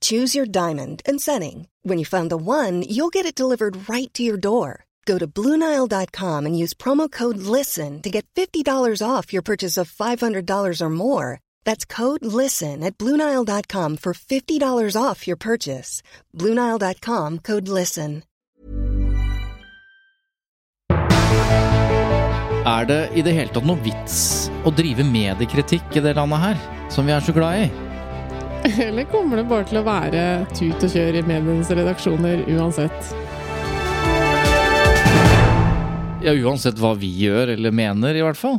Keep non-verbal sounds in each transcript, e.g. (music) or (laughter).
Choose your diamond and setting. When you find the one, you'll get it delivered right to your door. Go to Bluenile.com and use promo code LISTEN to get $50 off your purchase of $500 or more. That's code LISTEN at Bluenile.com for $50 off your purchase. Bluenile.com code LISTEN. Er det i det hele tatt noe vits å drive mediekritikk i det landet her, som vi er så glad i? (laughs) Eller kommer det bare til å være tut og kjør i medienes redaksjoner uansett? Ja, uansett hva vi gjør eller mener, i hvert fall.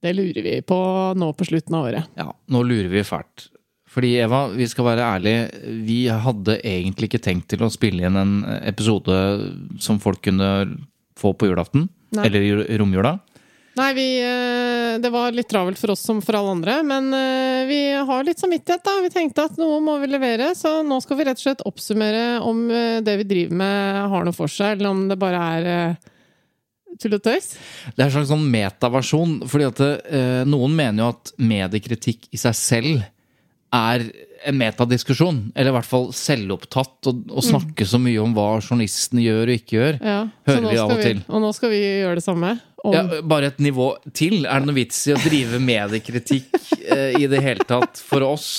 Det lurer vi på nå på slutten av året. Ja, nå lurer vi fælt. Fordi Eva, vi skal være ærlige, vi hadde egentlig ikke tenkt til å spille inn en episode som folk kunne få på julaften. Nei. Eller i romjula. Nei, vi, eh, det var litt travelt for oss som for alle andre, men eh, vi har litt samvittighet, da. Vi tenkte at noe må vi levere, så nå skal vi rett og slett oppsummere om eh, det vi driver med har noe for seg, eller om det bare er eh, tull og tøys. Det er en slags sånn metaversjon. fordi at noen mener jo at mediekritikk i seg selv er en metadiskusjon. Eller i hvert fall selvopptatt, og, og snakke så mye om hva journalisten gjør og ikke gjør. Ja, Hører vi av og til. Og nå skal vi gjøre det samme. Om, Ja, bare et nivå til. Er det noe vits i å drive mediekritikk eh, i det hele tatt for oss?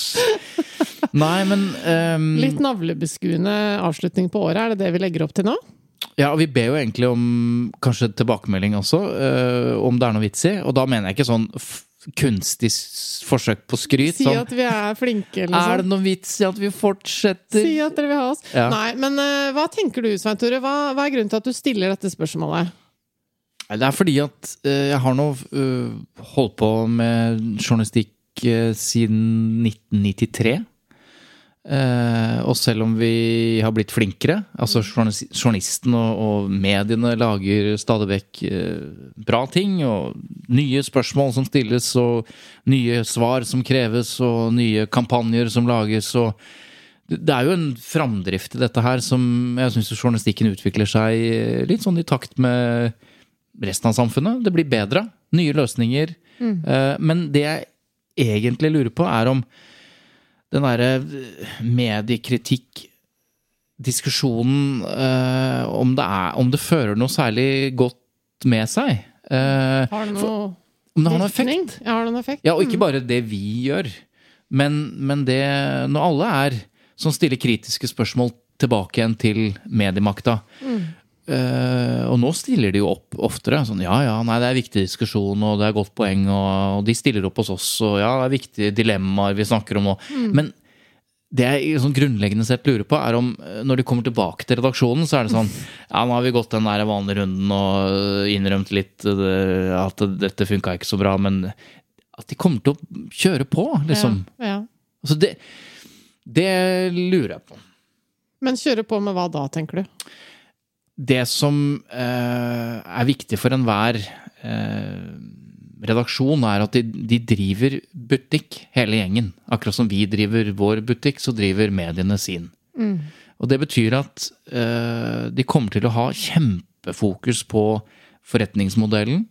Nei, men um... Litt navlebeskuende avslutning på året, er det det vi legger opp til nå? Ja, og vi ber jo egentlig om kanskje tilbakemelding også, eh, om det er noe vits i. Og da mener jeg ikke sånn kunstig forsøk på skryt. Si sånn, at vi er flinke, liksom. er det noen noe vits i at vi fortsetter? Si at dere vil ha oss. Ja. Nei, men uh, hva tenker du, Svein Tore? Hva, hva er grunnen til at du stiller dette spørsmålet? Det er fordi at uh, jeg har nå uh, holdt på med journalistikk siden 1993. Eh, og selv om vi har blitt flinkere, altså journalisten og, og mediene lager stadig vekk eh, bra ting, og nye spørsmål som stilles, og nye svar som kreves, og nye kampanjer som lages, og det er jo en framdrift i dette her som jeg syns journalistikken utvikler seg eh, litt sånn i takt med resten av samfunnet. Det blir bedre. Nye løsninger. Eh, Men det jeg egentlig lurer på, er om den derre mediekritikk Diskusjonen eh, om, det er, om det fører noe særlig godt med seg. Eh, Har det noe om det har noen effekt. Ja, har det noen effekt? Ja, og ikke bare det vi gjør, men, men det når alle er som stiller kritiske spørsmål tilbake igjen til mediemakta. Eh, og nå stiller de jo opp oftere. Sånn ja ja, nei, det er viktig diskusjon, og det er godt poeng, og, og de stiller opp hos oss, og ja, det er viktige dilemmaer vi snakker om nå. Men det jeg sånn grunnleggende sett lurer på, er om eh, når de kommer tilbake til redaksjonen, så er det sånn Ja, nå har vi gått den der vanlige runden og innrømt litt eh, at dette funka ikke så bra, men at de kommer til å kjøre på, liksom. Ja, ja. Altså, det, det lurer jeg på. Men kjøre på med hva da, tenker du? Det som eh, er viktig for enhver eh, redaksjon, er at de, de driver butikk, hele gjengen. Akkurat som vi driver vår butikk, så driver mediene sin. Og det betyr at eh, de kommer til å ha kjempefokus på forretningsmodellen.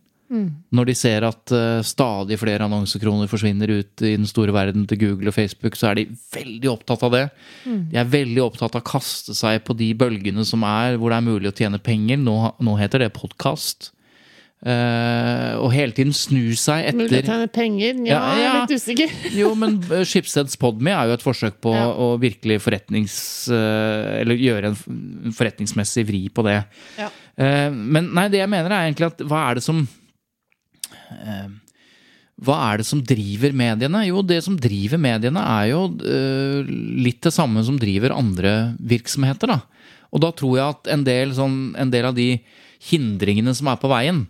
Når de ser at uh, stadig flere annonsekroner forsvinner ut i den store verden til Google og Facebook, så er de veldig opptatt av det. De er veldig opptatt av å kaste seg på de bølgene som er, hvor det er mulig å tjene penger. Nå, nå heter det podkast. Uh, og hele tiden snu seg etter Mulig å tjene penger? Ja, Ja, jeg er litt usikker. (laughs) Jo, men eh, Schibsteds Podme er jo et forsøk på Ja. å virkelig forretnings... Uh, Eller gjøre en forretningsmessig vri på det. Ja. Eh, Men nei, det jeg mener er egentlig at hva er det som eh, Hva er det som driver mediene? Jo, det som driver mediene er jo eh, litt det samme som driver andre virksomheter, da. Og da tror jeg at en del, sånn, en del av de hindringene som er på veien,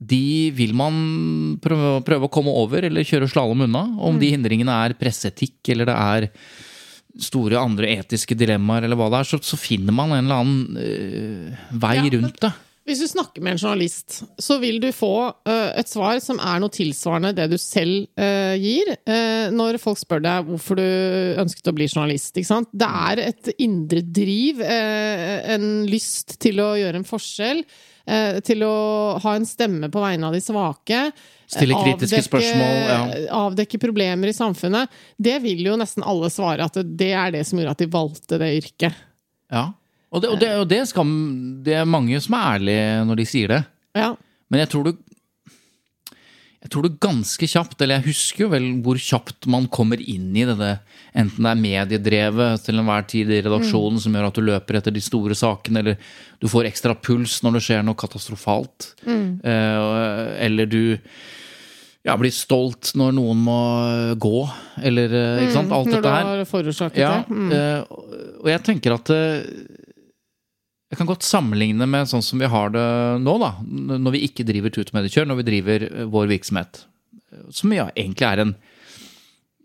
de vil man prøve, prøve å komme over eller kjøre slalåm unna. Om de hindringene er presseetikk eller det er store andre etiske dilemmaer eller hva det er, så, så finner man en eller annen øh, vei Ja, rundt det. Hvis du snakker med en journalist, så vil du få eh, et svar som er noe tilsvarende det du selv eh, gir, eh, når folk spør deg hvorfor du ønsket å bli journalist. Det er et indre driv, en lyst til å gjøre en forskjell, til å ha en stemme på vegne av de svake. Stille kritiske spørsmål, ja. Avdekke problemer i samfunnet. Det vil jo nesten alle svare at det er det som gjorde at de valgte det yrket. Ja. Og, det, og, det, og det, skal, det er mange som er ærlige når de sier det. Ja. Men jeg tror du Jeg tror du ganske kjapt, eller jeg husker jo vel hvor kjapt man kommer inn i det, enten det er mediedrevet til enhver tid i redaksjonen som gjør at du løper etter de store sakene, eller du får ekstra puls når det skjer noe katastrofalt, eh, eller du ja, blir stolt når noen må gå, eller eh, ikke sant, alt Når du dette her. har forårsaket Ja, det. Mm. eh, og jeg tenker at eh, jeg kan godt sammenligne med sånn som vi har det nå, da. Når vi ikke driver tutemediekjør, når vi driver eh, vår virksomhet. Som ja, egentlig er en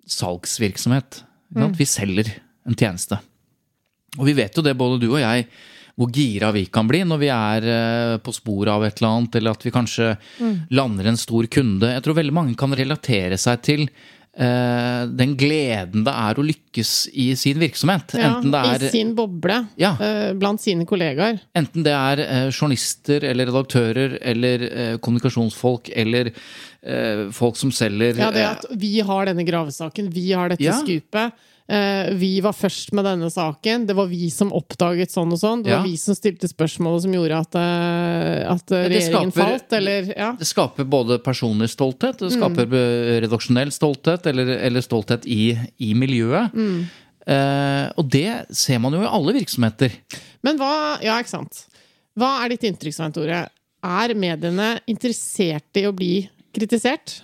salgsvirksomhet. sant? Vi selger en tjeneste. Og vi vet jo det, både du og jeg, hvor gira vi kan bli når vi er eh, på sporet av et eller annet, eller at vi kanskje lander en stor kunde. Jeg tror veldig mange kan relatere seg til den gleden det er å lykkes i sin virksomhet. Ja, Enten det er I sin boble, Ja. eh, blant sine kollegaer. Enten det er eh, journalister eller redaktører eller eh, kommunikasjonsfolk eller eh, folk som selger Ja, det eh, at vi har denne gravesaken, vi har dette Ja. skupet. Eh, vi var først med denne saken. Det var vi som oppdaget sånn og sånn. Det var Ja. vi som stilte spørsmålet som gjorde at, eh, at regjeringen skaper- falt, eller ja. Det skaper både personlig stolthet, det skaper Mm. eh, redaksjonell stolthet eller, eller stolthet i, i miljøet. Mm. Eh, og det ser man jo i alle virksomheter. Men hva Ja, ikke sant. Hva er ditt inntrykk, Svein Tore? Er mediene interessert i å bli kritisert?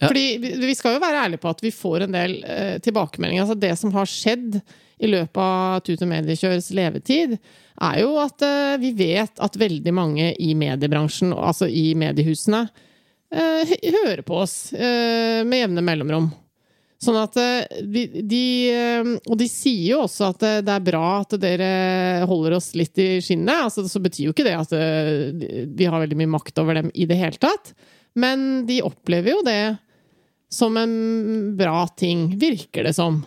Ja. Fordi vi skal jo være ærlige på at vi får en del eh, tilbakemeldinger. Altså det som har skjedd i løpet av Tut og Mediekjørs levetid, er jo at eh, vi vet at veldig mange i mediebransjen, altså i mediehusene, eh, hører på oss eh, med jevne mellomrom. Sånn at eh, de, de eh, Og de sier jo også at det er bra at dere holder oss litt i skinnet. Altså, så betyr jo ikke det at vi har veldig mye makt over dem i det hele tatt. Men de opplever jo det som en bra ting, virker det som.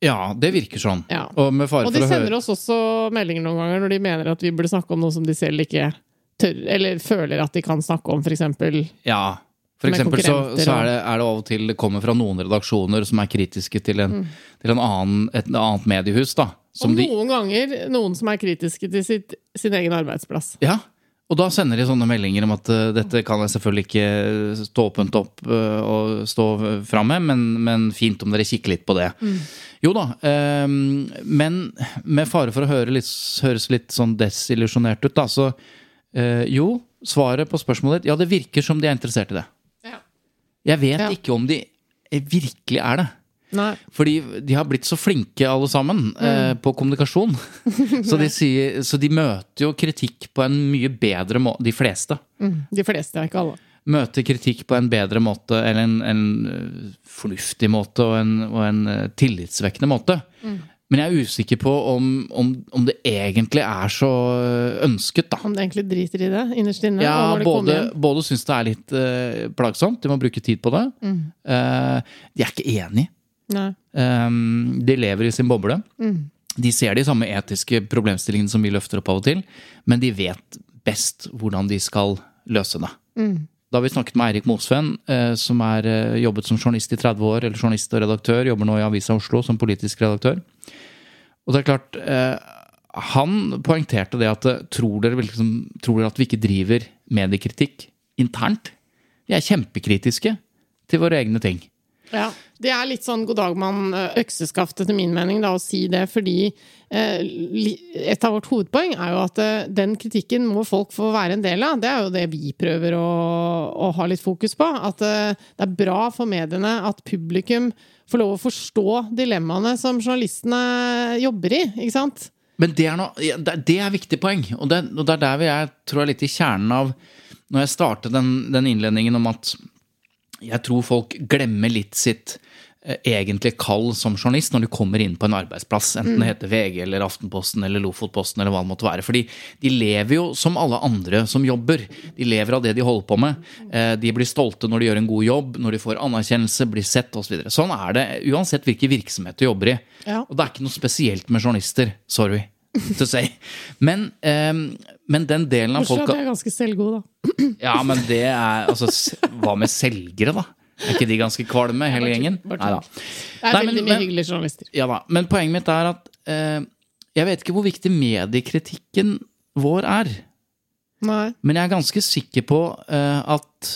Ja, det virker sånn. Ja. Og Og de sender oss også meldinger noen ganger når de mener at vi burde snakke om noe som de selv ikke tør, eller føler at de kan snakke om, eksempel. Ja. For eksempel så, så er, det, er det av og til det kommer fra noen redaksjoner som er kritiske til, en, til en annen, et annet mediehus, da. Som og de, noen ganger noen som er kritiske til sitt, sin egen arbeidsplass. Ja, og da sender de sånne meldinger om at uh, dette kan jeg selvfølgelig ikke stå åpent opp uh, og stå fram med, men, men fint om dere kikker litt på det. Jo da, um, men med fare for å høre litt, høres litt sånn desillusjonert ut, da, så uh, jo, svaret på spørsmålet ditt, ja, det virker som de er interessert i det. Ja. Jeg vet Ja. ikke om de virkelig er det. Nei. Fordi de har blitt så flinke alle sammen eh, på kommunikasjon. (laughs) så, de sier, så de møter jo kritikk på en mye bedre måte, de fleste. Mm, de fleste, ikke alle. Møter kritikk på en bedre måte, eller en, en eh, fornuftig måte og en, og en eh, tillitsvekkende måte. Men jeg er usikker på om, om, om det egentlig er så ønsket, da. Om det egentlig driter i det innerst inne. Ja, både, både syns det er litt uh, plagsomt, de må bruke tid på det. Eh, de er ikke enig. Um, de lever i sin boble. De ser de samme etiske problemstillingene som vi løfter opp av og til, men de vet best hvordan de skal løse det. Da har vi snakket med Eirik Mosven, eh, som er eh, jobbet som journalist i 30 år, eller journalist og redaktør, jobber nå i Avisa Oslo som politisk redaktør. Og det er klart, eh, han poengterte det at tror dere, liksom, tror dere at vi ikke driver mediekritikk internt? Vi er kjempekritiske til våre egne ting. Ja, Det er litt sånn god dag mann økseskaft etter min mening da, å si det, fordi eh, et av vårt hovedpoeng er jo at eh, den kritikken må folk få være en del av. Det er jo det vi prøver å, å ha litt fokus på. At eh, det er bra for mediene at publikum får lov å forstå dilemmaene som journalistene jobber i, ikke sant? Men det er, noe, det det er viktig poeng, og det, og det er der vi er tror jeg, litt i kjernen av Når jeg startet den, den innledningen om at jeg tror folk glemmer litt sitt egentlig egentlige kall som journalist når de kommer inn på en arbeidsplass, enten det heter VG eller Aftenposten eller Lofotposten eller hva det måtte være. Fordi de lever jo som alle andre som jobber. De lever av det de holder på med. Eh, De blir stolte når de gjør en god jobb, når de får anerkjennelse, blir sett osv. Så sånn er det uansett hvilken virksomhet du jobber i. Ja. Og det er ikke noe spesielt med journalister. Sorry to say. Men, um, men den delen av Bortsett folka jeg er ganske selvgod, da. (clears throat) ja, men det er altså Hva med selgere, da? Er ikke de ganske kvalme, hele gjengen? Nei da. Det er veldig mye hyggelige journalister. Ja da. Men poenget mitt er at uh, jeg vet ikke hvor viktig mediekritikken vår er. Nei. Men jeg er ganske sikker på uh, at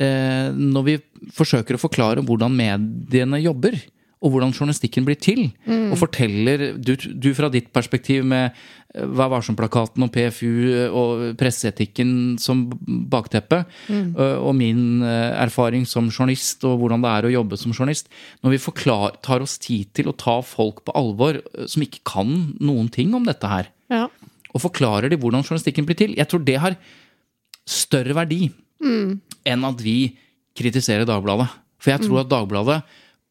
uh, når vi forsøker å forklare hvordan mediene jobber, og hvordan journalistikken blir til, og forteller du, du fra ditt perspektiv med eh, Vær varsom-plakaten og PFU og presseetikken som bakteppe, mm. og min eh, erfaring som journalist og hvordan det er å jobbe som journalist Når vi forklar, tar oss tid til å ta folk på alvor eh, som ikke kan noen ting om dette her, Ja. og forklarer de hvordan journalistikken blir til. Jeg tror det har større verdi enn at vi kritiserer Dagbladet. For jeg tror at Dagbladet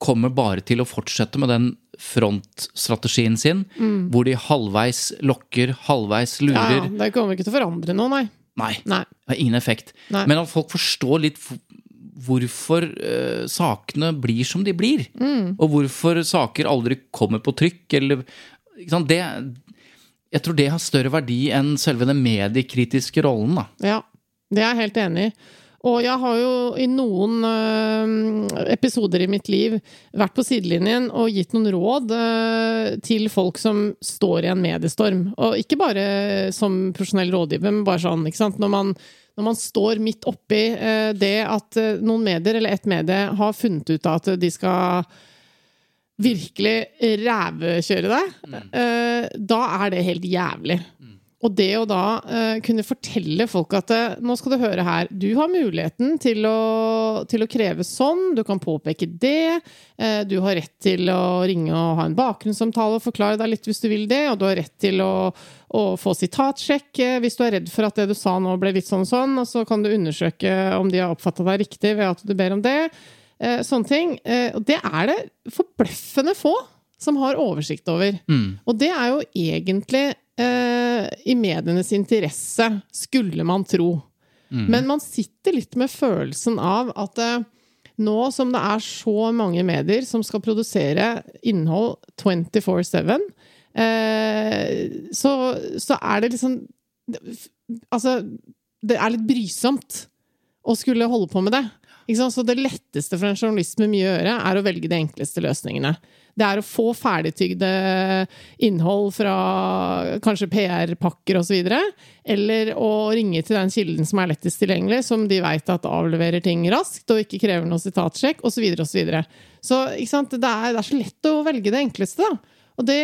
kommer bare til å fortsette med den frontstrategien sin, hvor de halvveis lokker, halvveis lurer. ja. Det kommer ikke til å forandre noe, nei. Nei, Nei. det har ingen effekt. Nei. Men at folk forstår litt hvorfor uh, sakene blir som de blir. Og hvorfor saker aldri kommer på trykk, eller? Det, Jeg tror det har større verdi enn selve den mediekritiske rollen, da. Ja, det er jeg helt enig i. Og jeg har jo i noen øh, episoder i mitt liv vært på sidelinjen og gitt noen råd øh, til folk som står i en mediestorm. Og ikke bare som profesjonell rådgiver, men bare sånn, ikke sant. Når man, når man står midt oppi øh, det at noen medier, eller ett medie, har funnet ut at de skal virkelig rævkjøre deg, øh, da er det helt jævlig. Og det å da uh, kunne fortelle folk at eh, nå skal du høre her, du har muligheten til å, til å kreve sånn, du kan påpeke det, Uh, du har rett til å ringe og ha en bakgrunnssamtale og forklare deg litt hvis du vil det, og du har rett til å, å få sitatsjekk hvis du er redd for at det du sa nå ble litt sånn og sånn, og så kan du undersøke om de har oppfatta deg riktig ved at du ber om det. Uh, sånne ting. Og det er det forbløffende få som har oversikt over. Og det er jo egentlig i medienes interesse, skulle man tro. Men man sitter litt med følelsen av at eh, nå som det er så mange medier som skal produsere innhold 24-7, eh, så, så er det liksom Altså, det er litt brysomt å skulle holde på med det. Så det letteste for en journalist med mye å gjøre, er å velge de enkleste løsningene. Det er å få ferdigtygde innhold fra kanskje PR-pakker osv. Eller å ringe til den kilden som er lettest tilgjengelig, som de veit at avleverer ting raskt og ikke krever noe sitatsjekk, osv. Så, videre. så videre. så Det, det er så lett å velge det enkleste, da. Og det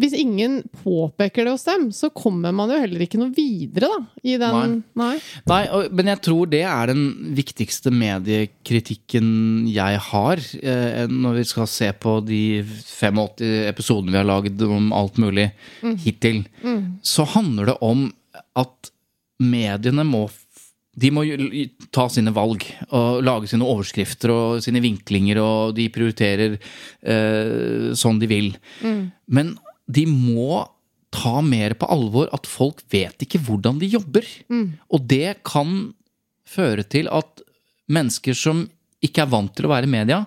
Hvis ingen påpeker det hos dem, så kommer man jo heller ikke noe videre, da. I den Nei. Nei, og, men jeg tror det er den viktigste mediekritikken jeg har. Eh, når vi skal se på de 85 episodene vi har lagd om alt mulig hittil, så handler det om at mediene må de må ta sine valg og lage sine overskrifter og sine vinklinger, og de prioriterer eh, sånn de vil. Men de må ta mer på alvor at folk vet ikke hvordan de jobber. Og det kan føre til at mennesker som ikke er vant til å være i media,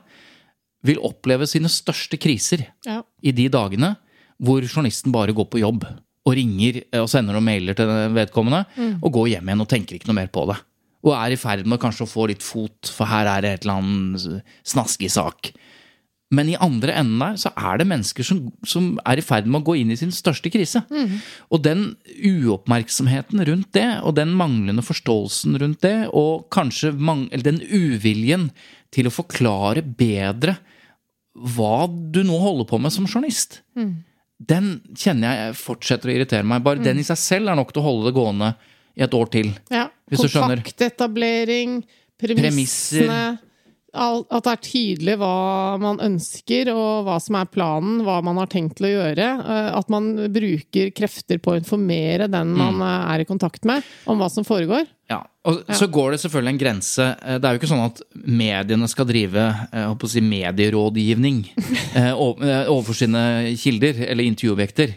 vil oppleve sine største kriser Ja. i de dagene hvor journalisten bare går på jobb og ringer eh, og sender noen mailer til vedkommende, og går hjem igjen og tenker ikke noe mer på det. Og er i ferd med kanskje å få litt fot, for her er det et eller annet snaskig sak. Men i andre enden der så er det mennesker som, som er i ferd med å gå inn i sin største krise. Og den uoppmerksomheten rundt det, og den manglende forståelsen rundt det, og kanskje den uviljen til å forklare bedre hva du nå holder på med som journalist, den kjenner jeg fortsetter å irritere meg. Bare den i seg selv er nok til å holde det gående i et år til. Ja. Hvis. Kontaktetablering, Premisser. premissene al- At det er tydelig hva man ønsker, og hva som er planen, hva man har tenkt til å gjøre. eh, At man bruker krefter på å informere den man Mm. eh, er i kontakt med, om hva som foregår. Ja, og Så går det selvfølgelig en grense. Eh, Det er jo ikke sånn at mediene skal drive si medierådgivning (laughs) ov- overfor sine kilder eller intervjuobjekter.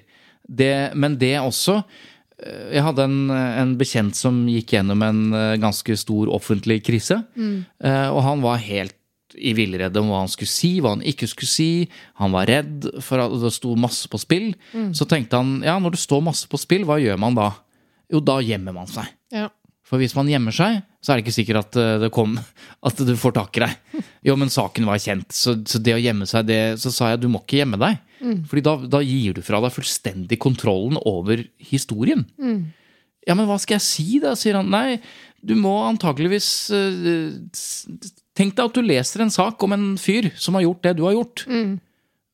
Det, men det også Jeg hadde en, en bekjent som gikk gjennom en eh, ganske stor offentlig krise. Mm. Og han var helt i villrede om hva han skulle si, hva han ikke skulle si. Han var redd for at det sto masse på spill. Så tenkte han ja, når det står masse på spill, hva gjør man da? Jo, da gjemmer man seg. Ja. For hvis man gjemmer seg, så er det ikke sikkert at eh, det kom (laughs) At du får tak i deg. Jo, men saken var kjent, så, så det å gjemme seg, det Så sa jeg du må ikke gjemme deg. Fordi da, da gir du fra deg fullstendig kontrollen over historien. Ja, men hva skal jeg si, da? sier han. Nei, du må antakeligvis eh, Tenk deg at du leser en sak om en fyr som har gjort det du har gjort.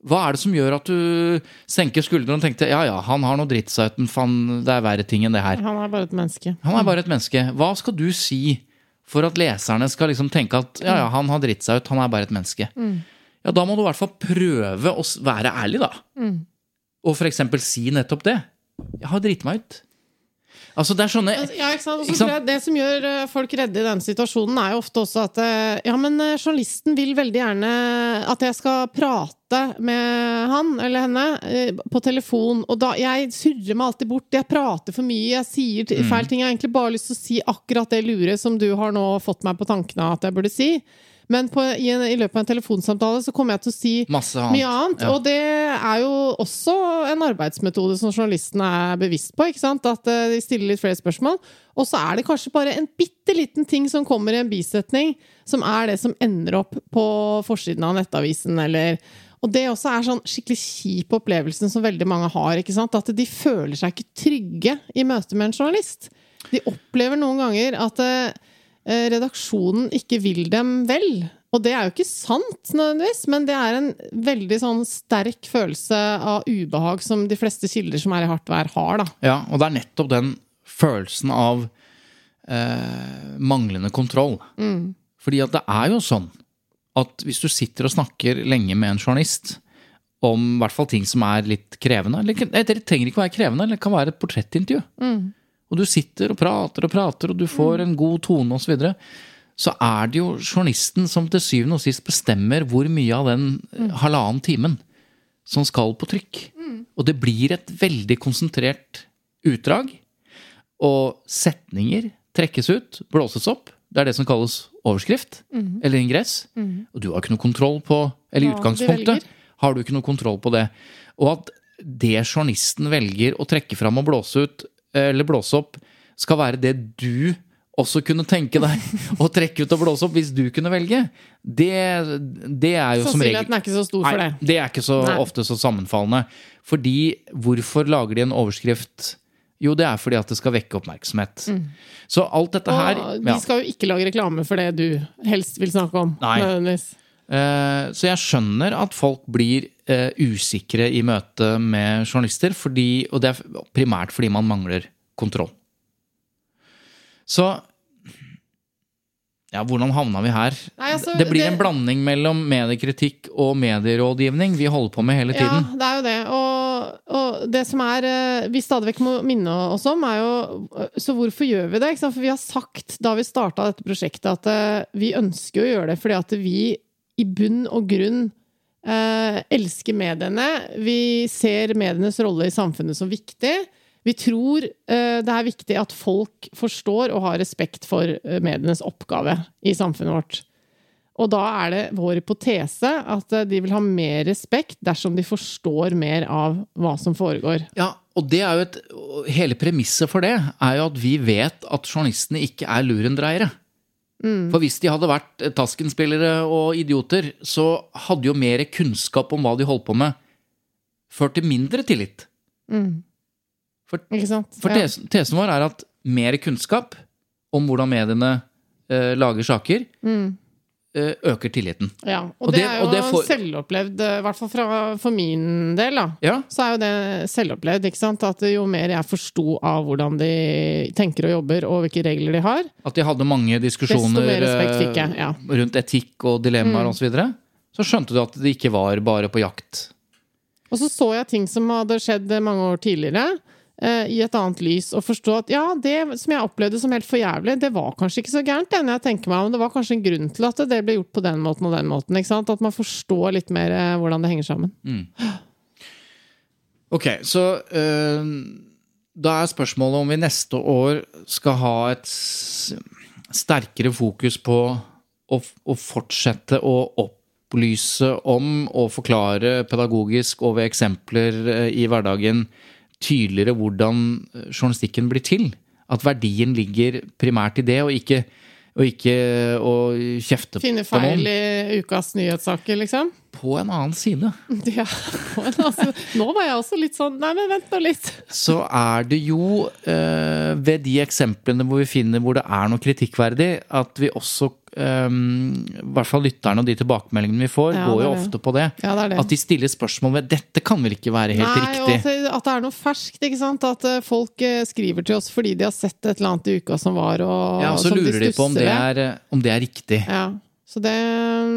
Hva er det som gjør at du senker skuldrene og tenker ja ja, han har nå dritt seg ut, men faen, det er verre ting enn det her. Han er bare et menneske. Han er bare et menneske. Hva skal du si for at leserne skal liksom tenke at ja, ja, han har dritt seg ut, han er bare et menneske? Ja, da må du i hvert fall prøve å være ærlig, da. Og for eksempel si nettopp det. Jeg har dritt meg ut. Altså, det er sånne Ja, ikke sant? Og Ikke sant? jeg Det som gjør eh, folk redde i denne situasjonen, er jo ofte også at eh, Ja, men eh, journalisten vil veldig gjerne at jeg skal prate med han eller henne på telefon. Og da Jeg surrer meg alltid bort. Jeg prater for mye. Jeg sier Mm. feil ting. Jeg har egentlig bare lyst til å si akkurat det lure som du har nå fått meg på tankene at jeg burde si. Men på, i, en, i løpet av en telefonsamtale så kommer jeg til å si annet. mye annet. Ja. Og det er jo også en arbeidsmetode som journalistene er bevisst på. At eh, de stiller litt flere spørsmål. Og så er det kanskje bare en bitte liten ting som kommer i en bisetning, som er det som ender opp på forsiden av nettavisen, eller og det også er sånn skikkelig kjip opplevelse som veldig mange har. ikke sant? At de føler seg ikke trygge i møte med en journalist. De opplever noen ganger at eh, redaksjonen ikke vil dem vel. Og det er jo ikke sant, nødvendigvis, men det er en veldig sånn sterk følelse av ubehag som de fleste kilder som er i hardt vær, har. da. Ja, og det er nettopp den følelsen av eh, manglende kontroll. Fordi at det er jo sånn at hvis du sitter og snakker lenge med en journalist om i hvert fall ting som er litt krevende eller Det trenger ikke være krevende, eller det kan være et portrettintervju. Og du sitter og prater og prater, og du får en god tone osv. Så, videre, så er det jo journalisten som til syvende og sist bestemmer hvor mye av den eh, halvannen timen som skal på trykk. Og det blir et veldig konsentrert utdrag. Og setninger trekkes ut, blåses opp. Det er det som kalles overskrift eller ingress. Og du har ikke noe kontroll på Eller i utgangspunktet har du ikke noe kontroll på det. Og at det journalisten velger å trekke fram og blåse ut, eller blåse opp, skal være det du også kunne tenke deg (laughs) å trekke ut og blåse opp hvis du kunne velge, det, det er jo som regel Sannsynligheten er ikke så stor for det. Nei, det. er ikke så Nei. ofte så sammenfallende. Fordi hvorfor lager de en overskrift? Jo, det er fordi at det skal vekke oppmerksomhet. Så alt dette her Mm. Ja. de skal jo ikke lage reklame for det du helst vil snakke om. Nei. nødvendigvis. Eh, Så jeg skjønner at folk blir eh, usikre i møte med journalister, fordi, og det er primært fordi man mangler kontroll. Så ja, hvordan havna vi her? Nei, altså, det blir det- en blanding mellom mediekritikk og medierådgivning vi holder på med hele tiden. Ja, det er jo det. Og, og det som er eh, vi stadig vekk må minne oss om, er jo eh, Så hvorfor gjør vi det? For vi har sagt da vi starta dette prosjektet, at eh, vi ønsker å gjøre det fordi at vi i bunn og grunn eh, elsker mediene. Vi ser medienes rolle i samfunnet som viktig. Vi tror eh, det er viktig at folk forstår og har respekt for eh, medienes oppgave i samfunnet vårt. Og da er det vår hypotese at eh, de vil ha mer respekt dersom de forstår mer av hva som foregår. Ja, og det er jo et Hele premisset for det er jo at vi vet at journalistene ikke er lurendreiere. For hvis de hadde vært eh, Tasken-spillere og idioter, så hadde jo mer kunnskap om hva de holdt på med, ført til mindre tillit. For, sant? for Ja. tesen, tesen vår er at mer kunnskap om hvordan mediene eh, lager saker, eh, øker tilliten. Ja, og, Og det, det- er jo det får- selvopplevd, eh, i hvert fall for min del, da. Ja, Så er jo det selvopplevd, ikke sant. At jo mer jeg forsto av hvordan de tenker og jobber, og hvilke regler de har, At de hadde mange diskusjoner fikk jeg, eh, ja. rundt etikk og dilemmaer og så videre, så skjønte du at de ikke var bare på jakt. Og så så jeg ting som hadde skjedd mange år tidligere, eh, i et annet lys, og forstå at ja, det som jeg opplevde som helt for jævlig, det var kanskje ikke så gærent, det, jeg tenker meg om. Det var kanskje en grunn til at det ble gjort på den måten og den måten. ikke sant? At man forstår litt mer eh, hvordan det henger sammen. Ok, så øh, da er spørsmålet om vi neste år skal ha et sterkere fokus på å, å fortsette å opplyse om og forklare pedagogisk og ved eksempler eh, i hverdagen tydeligere hvordan eh, journalistikken blir til. At verdien ligger primært i det, og ikke, og ikke å kjefte Finne på noen. feil i ukas nyhetssaker, liksom. På en annen side. (laughs) Ja, altså, nå var jeg også litt sånn Nei, men vent nå litt. så er det jo eh, ved de eksemplene hvor vi finner hvor det er noe kritikkverdig, at vi også eh, I hvert fall lytterne og de tilbakemeldingene vi får, Ja, går jo det ofte på det. Ja, det det. At de stiller spørsmål ved 'dette kan vel ikke være helt Nei, riktig'? at, det er noe ferskt, ikke sant. At eh, folk eh, skriver til oss fordi de har sett et eller annet i uka som var, og Ja, og så som lurer de på om det, er, om det er riktig. Ja, så det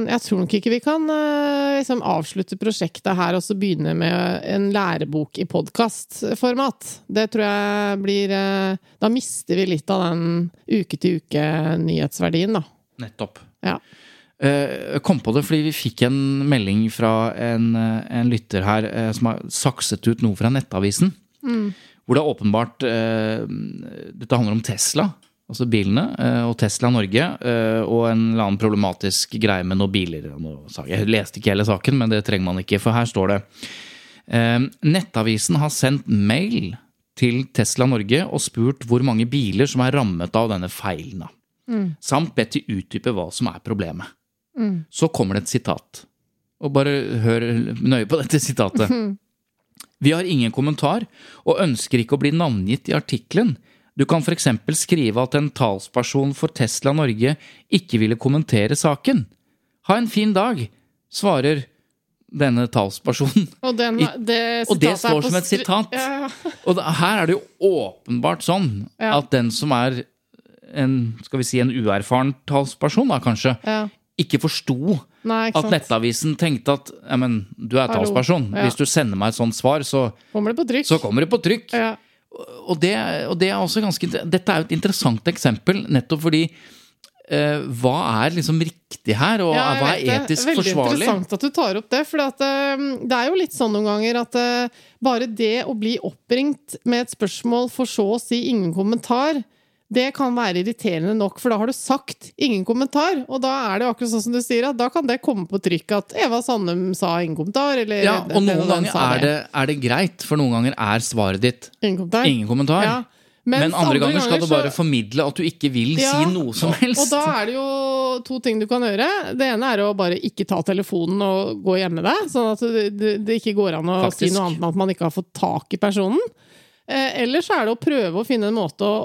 Jeg tror nok ikke vi kan eh, liksom avslutte prosjektet her og så begynne med en lærebok i podkastformat. Det tror jeg blir eh, Da mister vi litt av den uke-til-uke-nyhetsverdien, da. Nettopp. Ja. Eh, Jeg kom på det fordi vi fikk en melding fra en, en lytter her som har sakset ut noe fra Nettavisen. Hvor det er åpenbart Dette handler om Tesla, altså bilene, eh, og Tesla Norge. eh, Og en eller annen problematisk greie med noen biler. Jeg leste ikke hele saken, men det trenger man ikke, for her står det eh, Nettavisen har sendt mail til Tesla Norge og spurt hvor mange biler som er rammet av denne feilen. Mm. samt bedt de utdype hva som er problemet. Så kommer det et sitat. Og bare hør nøye på dette sitatet. Vi har ingen kommentar, og ønsker ikke å bli navngitt i artikkelen. Du kan f.eks. skrive at en talsperson for Tesla Norge ikke ville kommentere saken. Ha en fin dag, svarer denne talspersonen. (laughs) Og, den, det, og det står som et sitat. Ja, Og her er det jo åpenbart sånn Ja. at den som er en, skal vi si, en uerfaren talsperson, da kanskje, ja. ikke forsto Nei, at. Nettavisen tenkte at men, du er talsperson. Hvis du sender meg et sånt svar, så, Kommer det på trykk? så kommer det på trykk. Og, det, og det er også ganske Dette er jo et interessant eksempel, nettopp fordi eh, hva er liksom riktig her, og Ja, hva er etisk det. Veldig forsvarlig? interessant at du tar opp det. For det er jo litt sånn noen ganger at eh, bare det å bli oppringt med et spørsmål for så å si ingen kommentar, det kan være irriterende nok, for da har du sagt ingen kommentar. Og da er det akkurat sånn som du sier, at da kan det komme på trykk at Eva Sandum sa ingen kommentar, eller Ja, og noen ganger er det, er det greit, for noen ganger er svaret ditt Ingen kommentar. ingen kommentar. Ja. Men andre, andre ganger skal du så- bare formidle at du ikke vil Ja, si noe som helst. Og da er det jo to ting du kan gjøre. Det ene er å bare ikke ta telefonen og gå og gjemme deg, sånn at det, det, det ikke går an å Faktisk. si noe annet enn at man ikke har fått tak i personen. Eh, Eller så er det å prøve å finne en måte å,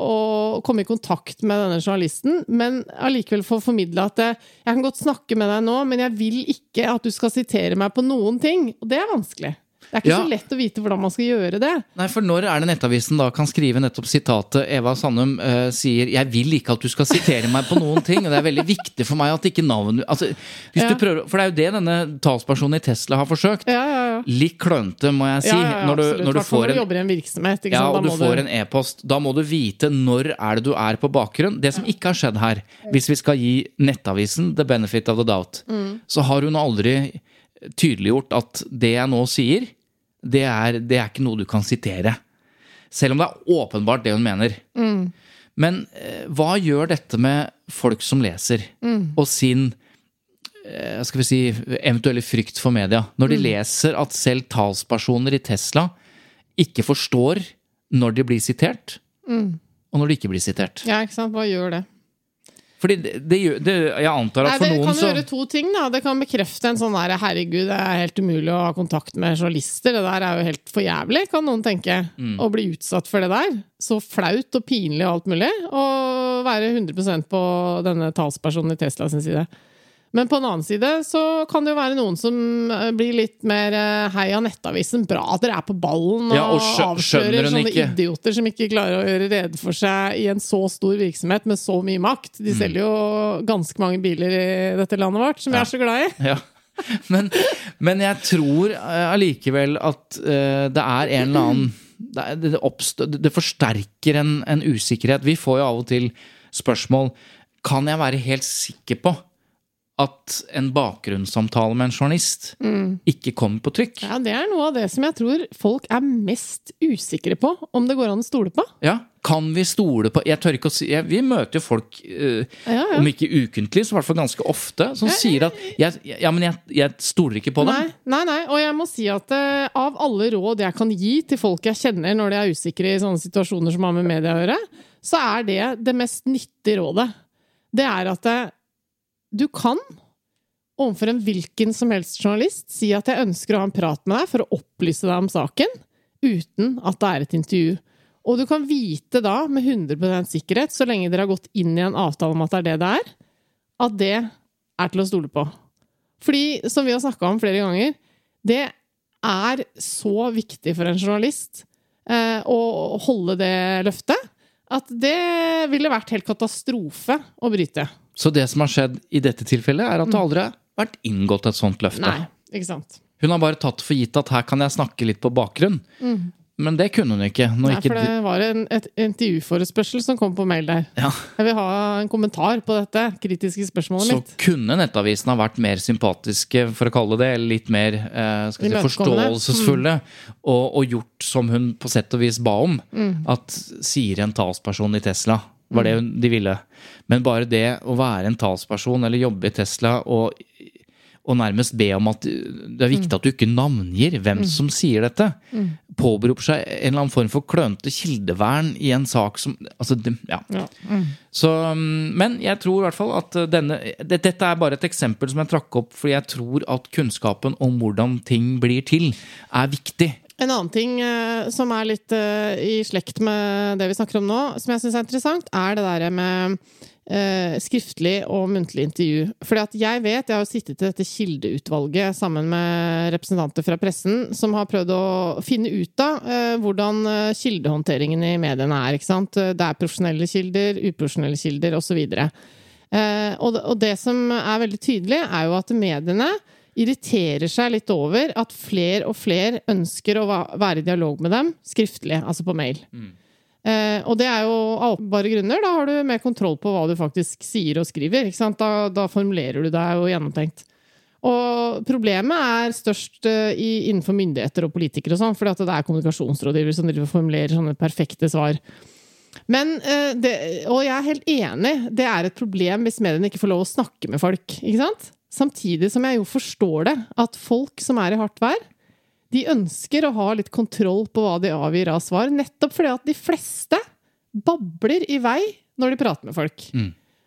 å komme i kontakt med denne journalisten, men allikevel få formidle at eh, jeg kan godt snakke med deg nå, men jeg vil ikke at du skal sitere meg på noen ting. Og det er vanskelig. Det er ikke Ja. så lett å vite hvordan man skal gjøre det. Nei, for når er det Nettavisen da kan skrive nettopp sitatet Eva Sandum uh, sier 'Jeg vil ikke at du skal sitere meg på noen ting', og det er veldig viktig for meg at ikke navnet altså, hvis Ja. du prøver, For det er jo det denne talspersonen i Tesla har forsøkt. Ja, ja. Litt klønete, må jeg si. ja, ja, når du, når du får en jobber i en virksomhet. Ja, og du får en e-post. Da må du vite når er det du er på bakgrunn. Det som ikke har skjedd her, hvis vi skal gi Nettavisen the benefit of the doubt, Mm. så har hun aldri tydeliggjort at det jeg nå sier, det er, det er ikke noe du kan sitere. Selv om det er åpenbart det hun mener. Mm. Men eh, hva gjør dette med folk som leser, Mm. og sin skal vi si, eventuelle frykt for media? Når Mm. de leser at selv talspersoner i Tesla ikke forstår når de blir sitert, og når de ikke blir sitert. Ja, ikke sant. Hva gjør det? Fordi det, det, det, jeg antar Nei, at for det kan så gjøre to ting. da Det kan bekrefte en sånn der 'herregud, det er helt umulig å ha kontakt med journalister', det der er jo helt for jævlig, kan noen tenke. Mm. Å bli utsatt for det der. Så flaut og pinlig og alt mulig. Og være 100% på denne talspersonen i Tesla sin side. Men på en annen side så kan det jo være noen som eh, blir litt mer eh, heia Nettavisen. Bra at dere er på ballen og, Ja, og avslører sånne ikke? idioter som ikke klarer å gjøre rede for seg i en så stor virksomhet med så mye makt. Mm. De selger jo ganske mange biler i dette landet vårt, som vi er så glad i. Ja. (laughs) Men, men jeg tror eh, allikevel at det er en eller annen Det, det, oppstår, det forsterker en, en usikkerhet. Vi får jo av og til spørsmål Kan jeg være helt sikker på at en bakgrunnssamtale med en journalist ikke kommer på trykk? Ja, Det er noe av det som jeg tror folk er mest usikre på, om det går an å stole på. Ja, Kan vi stole på Jeg tør ikke å si jeg, Vi møter jo folk, uh, Ja, ja. om ikke ukentlig, så i hvert fall ganske ofte, som sier at jeg, Ja, men jeg, jeg stoler ikke på dem. Nei, nei, nei, og jeg må si at uh, av alle råd jeg kan gi til folk jeg kjenner når de er usikre i sånne situasjoner som har med media å gjøre, så er det det mest nyttige rådet. Det er at eh, du kan overfor en hvilken som helst journalist si at jeg ønsker å ha en prat med deg for å opplyse deg om saken, uten at det er et intervju. Og du kan vite da, med 100% sikkerhet, så lenge dere har gått inn i en avtale om at det er det det er, at det er til å stole på. Fordi, som vi har snakka om flere ganger, det er så viktig for en journalist eh, å holde det løftet at det ville vært helt katastrofe å bryte. Så det som har skjedd i dette tilfellet, er at det aldri har vært inngått et sånt løfte. Nei, ikke sant. Hun har bare tatt for gitt at her kan jeg snakke litt på bakgrunn. Men det kunne hun ikke. Nei, ikke for det var en et intervjuforespørsel som kom på mail der. ja. Jeg vil ha en kommentar på dette kritiske spørsmålet Så mitt. kunne Nettavisen ha vært mer sympatiske, for å kalle det, eller litt mer eh, si, forståelsesfulle, forståelsesfulle, og, og gjort som hun på sett og vis ba om. Mm. At sier en talsperson i Tesla, var det de ville. Men bare det å være en talsperson eller jobbe i Tesla og, og nærmest be om at det er viktig at du ikke navngir hvem som sier dette, påberoper seg en eller annen form for klønete kildevern i en sak som altså, ja. Så, mm, men jeg tror i hvert fall at denne det, Dette er bare et eksempel som jeg trakk opp fordi jeg tror at kunnskapen om hvordan ting blir til, er viktig. En annen ting eh, som er litt eh, i slekt med det vi snakker om nå, som jeg syns er interessant, er det derre med eh, skriftlig og muntlig intervju. Fordi at jeg vet, jeg har jo sittet i dette kildeutvalget sammen med representanter fra pressen, som har prøvd å finne ut av eh, hvordan eh, kildehåndteringen i mediene er. ikke sant? Det er profesjonelle kilder, uprofesjonelle kilder osv. Eh, og, det- og det som er veldig tydelig, er jo at mediene irriterer seg litt over at flere og flere ønsker å være i dialog med dem skriftlig, altså på mail. Eh, og det er jo av åpenbare grunner. Da har du mer kontroll på hva du faktisk sier og skriver. Da, da formulerer du deg jo gjennomtenkt. Og problemet er størst eh, i, innenfor myndigheter og politikere og sånn, fordi at det er kommunikasjonsrådgivere som driver og formulerer sånne perfekte svar. Men, eh, det, og jeg er helt enig, det er et problem hvis mediene ikke får lov å snakke med folk. ikke sant? Samtidig som jeg jo forstår det, at folk som er i hardt vær, de ønsker å ha litt kontroll på hva de avgir av svar, nettopp fordi at de fleste babler i vei når de prater med folk.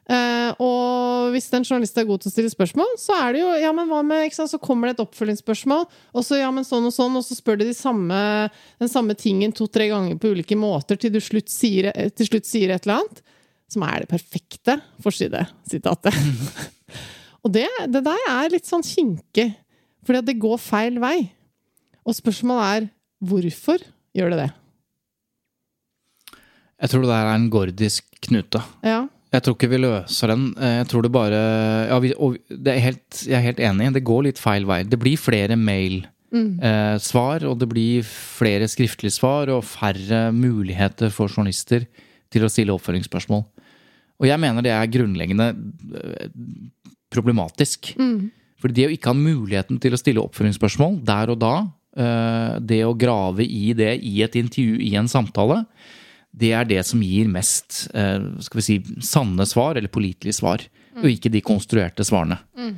Eh, og hvis en journalist er god til å stille spørsmål, så er det jo Ja, men hva med ikke sant? Så kommer det et oppfølgingsspørsmål, og så ja, men sånn og sånn, og så spør de, de samme, den samme tingen to-tre ganger på ulike måter til du slutt sier, til slutt sier et eller annet. Som er det perfekte forsidesitatet. (laughs) og det, det der er litt sånn kinkig, fordi at det går feil vei. Og spørsmålet er hvorfor gjør det det? Jeg tror det der er en gordisk knute. Ja. Jeg tror ikke vi løser den. Eh, Jeg tror det bare ja, vi, og det er helt, Jeg er helt enig, det går litt feil vei. Det blir flere mail-svar, og det blir flere skriftlige svar, og færre muligheter for journalister til å stille oppfølgingsspørsmål. Og jeg mener det er grunnleggende problematisk. Fordi det å ikke ha muligheten til å stille oppfølgingsspørsmål der og da, eh, det å grave i det i et intervju, i en samtale, det er det som gir mest eh, skal vi si, sanne svar, eller pålitelige svar, og ikke de konstruerte svarene. Mm.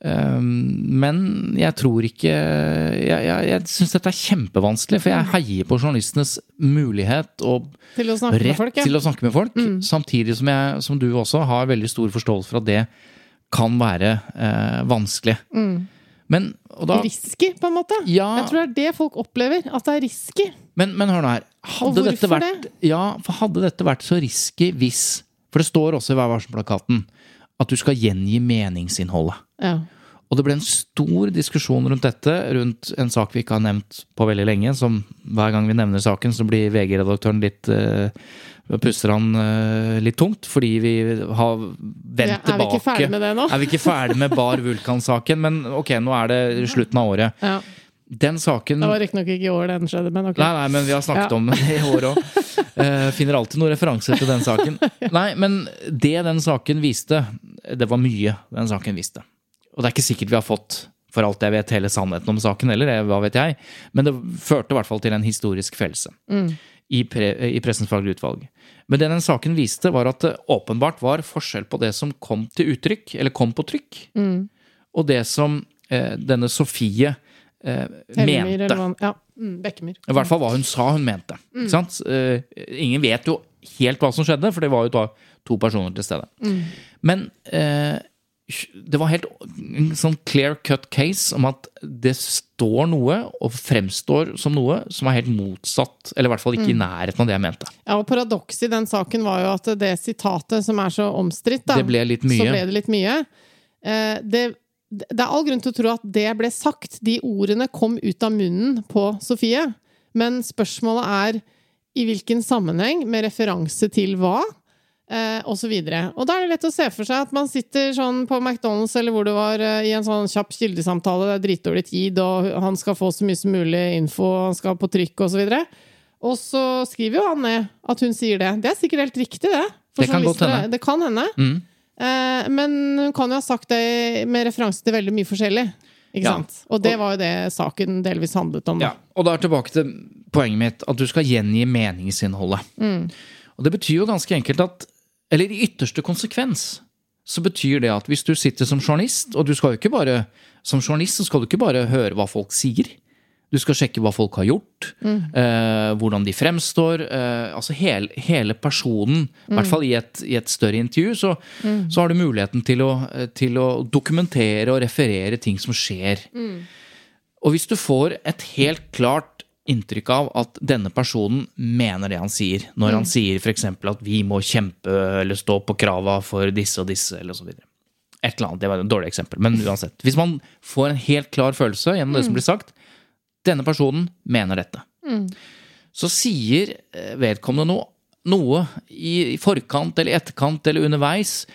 men jeg tror ikke Jeg, jeg, jeg syns dette er kjempevanskelig, for jeg heier på journalistenes mulighet og Til rett folk, ja. til å snakke med folk. Samtidig som jeg, som du også, har veldig stor forståelse for at det kan være eh, vanskelig. Men, og da, Risky, på en måte. Ja. Jeg tror det er det folk opplever. At det er risky. men, men hør nå her. Og Hadde dette, vært, vært, ja, for hadde dette vært så risky hvis For det står også i Vær varsom-plakaten at du skal gjengi meningsinnholdet. Ja. Og det ble en stor diskusjon rundt dette, rundt en sak vi ikke har nevnt på veldig lenge. Som hver gang vi nevner saken, så blir VG-redaktøren litt uh, Puster han uh, litt tungt, fordi vi har vendt Ja, er vi ikke ferdig med det nå? Er vi ikke ferdig med Bar Vulkan-saken? Men ok, nå er det slutten av året. ja. Den saken Det var riktignok ikke i år den skjedde, men ok. Nei, nei, men vi har snakket Ja. om det i år òg. (laughs) finner alltid noen referanser til den saken. Nei, men det den saken viste, det var mye den saken viste. Og det er ikke sikkert vi har fått, for alt jeg vet, hele sannheten om saken heller, hva vet jeg. Men det førte i hvert fall til en historisk fellelse i, pre, i Pressens faglige utvalg. Men det den saken viste, var at det åpenbart var forskjell på det som kom til uttrykk, eller kom på trykk, og det som eh, denne Sofie eh, mente. hva Ja. Mm, Bekkemyr. I hvert fall hva hun sa hun mente. Ikke sant? Eh, ingen vet jo helt hva som skjedde, for det var jo to personer til stede. Men eh, det var helt en sånn clear cut case om at det står noe, og fremstår som noe, som er helt motsatt. Eller i hvert fall ikke i nærheten av det jeg mente. Ja, og Paradokset i den saken var jo at det sitatet som er så omstridt, da, Det ble litt mye. så ble det litt mye. Eh, det, det er all grunn til å tro at det ble sagt. De ordene kom ut av munnen på Sofie. Men spørsmålet er i hvilken sammenheng, med referanse til hva, eh, og så videre. Og da er det lett å se for seg at man sitter sånn på McDonald's eller hvor det var, eh, i en sånn kjapp kildesamtale, det er dritdårlig tid, og han skal få så mye som mulig info, han skal på trykk og så videre. Og så skriver jo han ned at hun sier det. Det er sikkert helt riktig, det. For Det kan godt hende. Det kan hende. Mm. Eh, men hun kan jo ha sagt det med referanse til veldig mye forskjellig. Ikke Ja. sant? Og det var jo det saken delvis handlet om. Ja, og da er tilbake til poenget mitt, at du skal gjengi meningsinnholdet. Og det betyr jo ganske enkelt at Eller i ytterste konsekvens så betyr det at hvis du sitter som journalist, og du skal jo ikke bare Som journalist så skal du ikke bare høre hva folk sier. Du skal sjekke hva folk har gjort, eh, hvordan de fremstår. Eh, altså hele, hele personen. I hvert fall i et, i et større intervju så, så har du muligheten til å, eh, til å dokumentere og referere ting som skjer. Og hvis du får et helt klart inntrykk av at denne personen mener det han sier, når han sier f.eks. at vi må kjempe eller stå på krava for disse og disse, eller så videre. Et eller annet, Det var et dårlig eksempel, men uansett. Hvis man får en helt klar følelse gjennom det som blir sagt, denne personen mener dette. Så sier eh, vedkommende noe, noe i i forkant eller etterkant eller underveis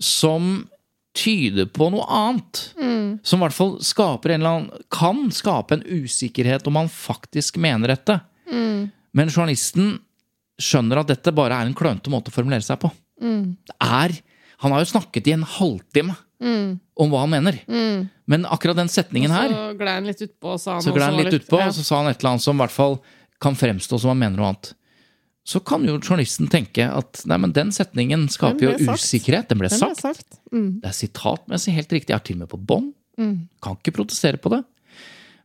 som tyder på noe annet. Som i hvert fall skaper en eller annen Kan skape en usikkerhet om han faktisk mener dette. Men journalisten skjønner at dette bare er en klønete måte å formulere seg på. Det er Han har jo snakket i en halvtime om hva han mener. Men akkurat den setningen her Så gled han litt utpå, sa han. så og var litt utpå, ja. og så sa han et eller annet som i hvert fall kan fremstå som han mener noe annet. Så kan jo journalisten tenke at nei, men den setningen skaper Den jo usikkerhet. Den ble Den sagt. sagt. Mm. Det er sitatmessig helt riktig. Jeg har til og med på bånd. Kan ikke protestere på det.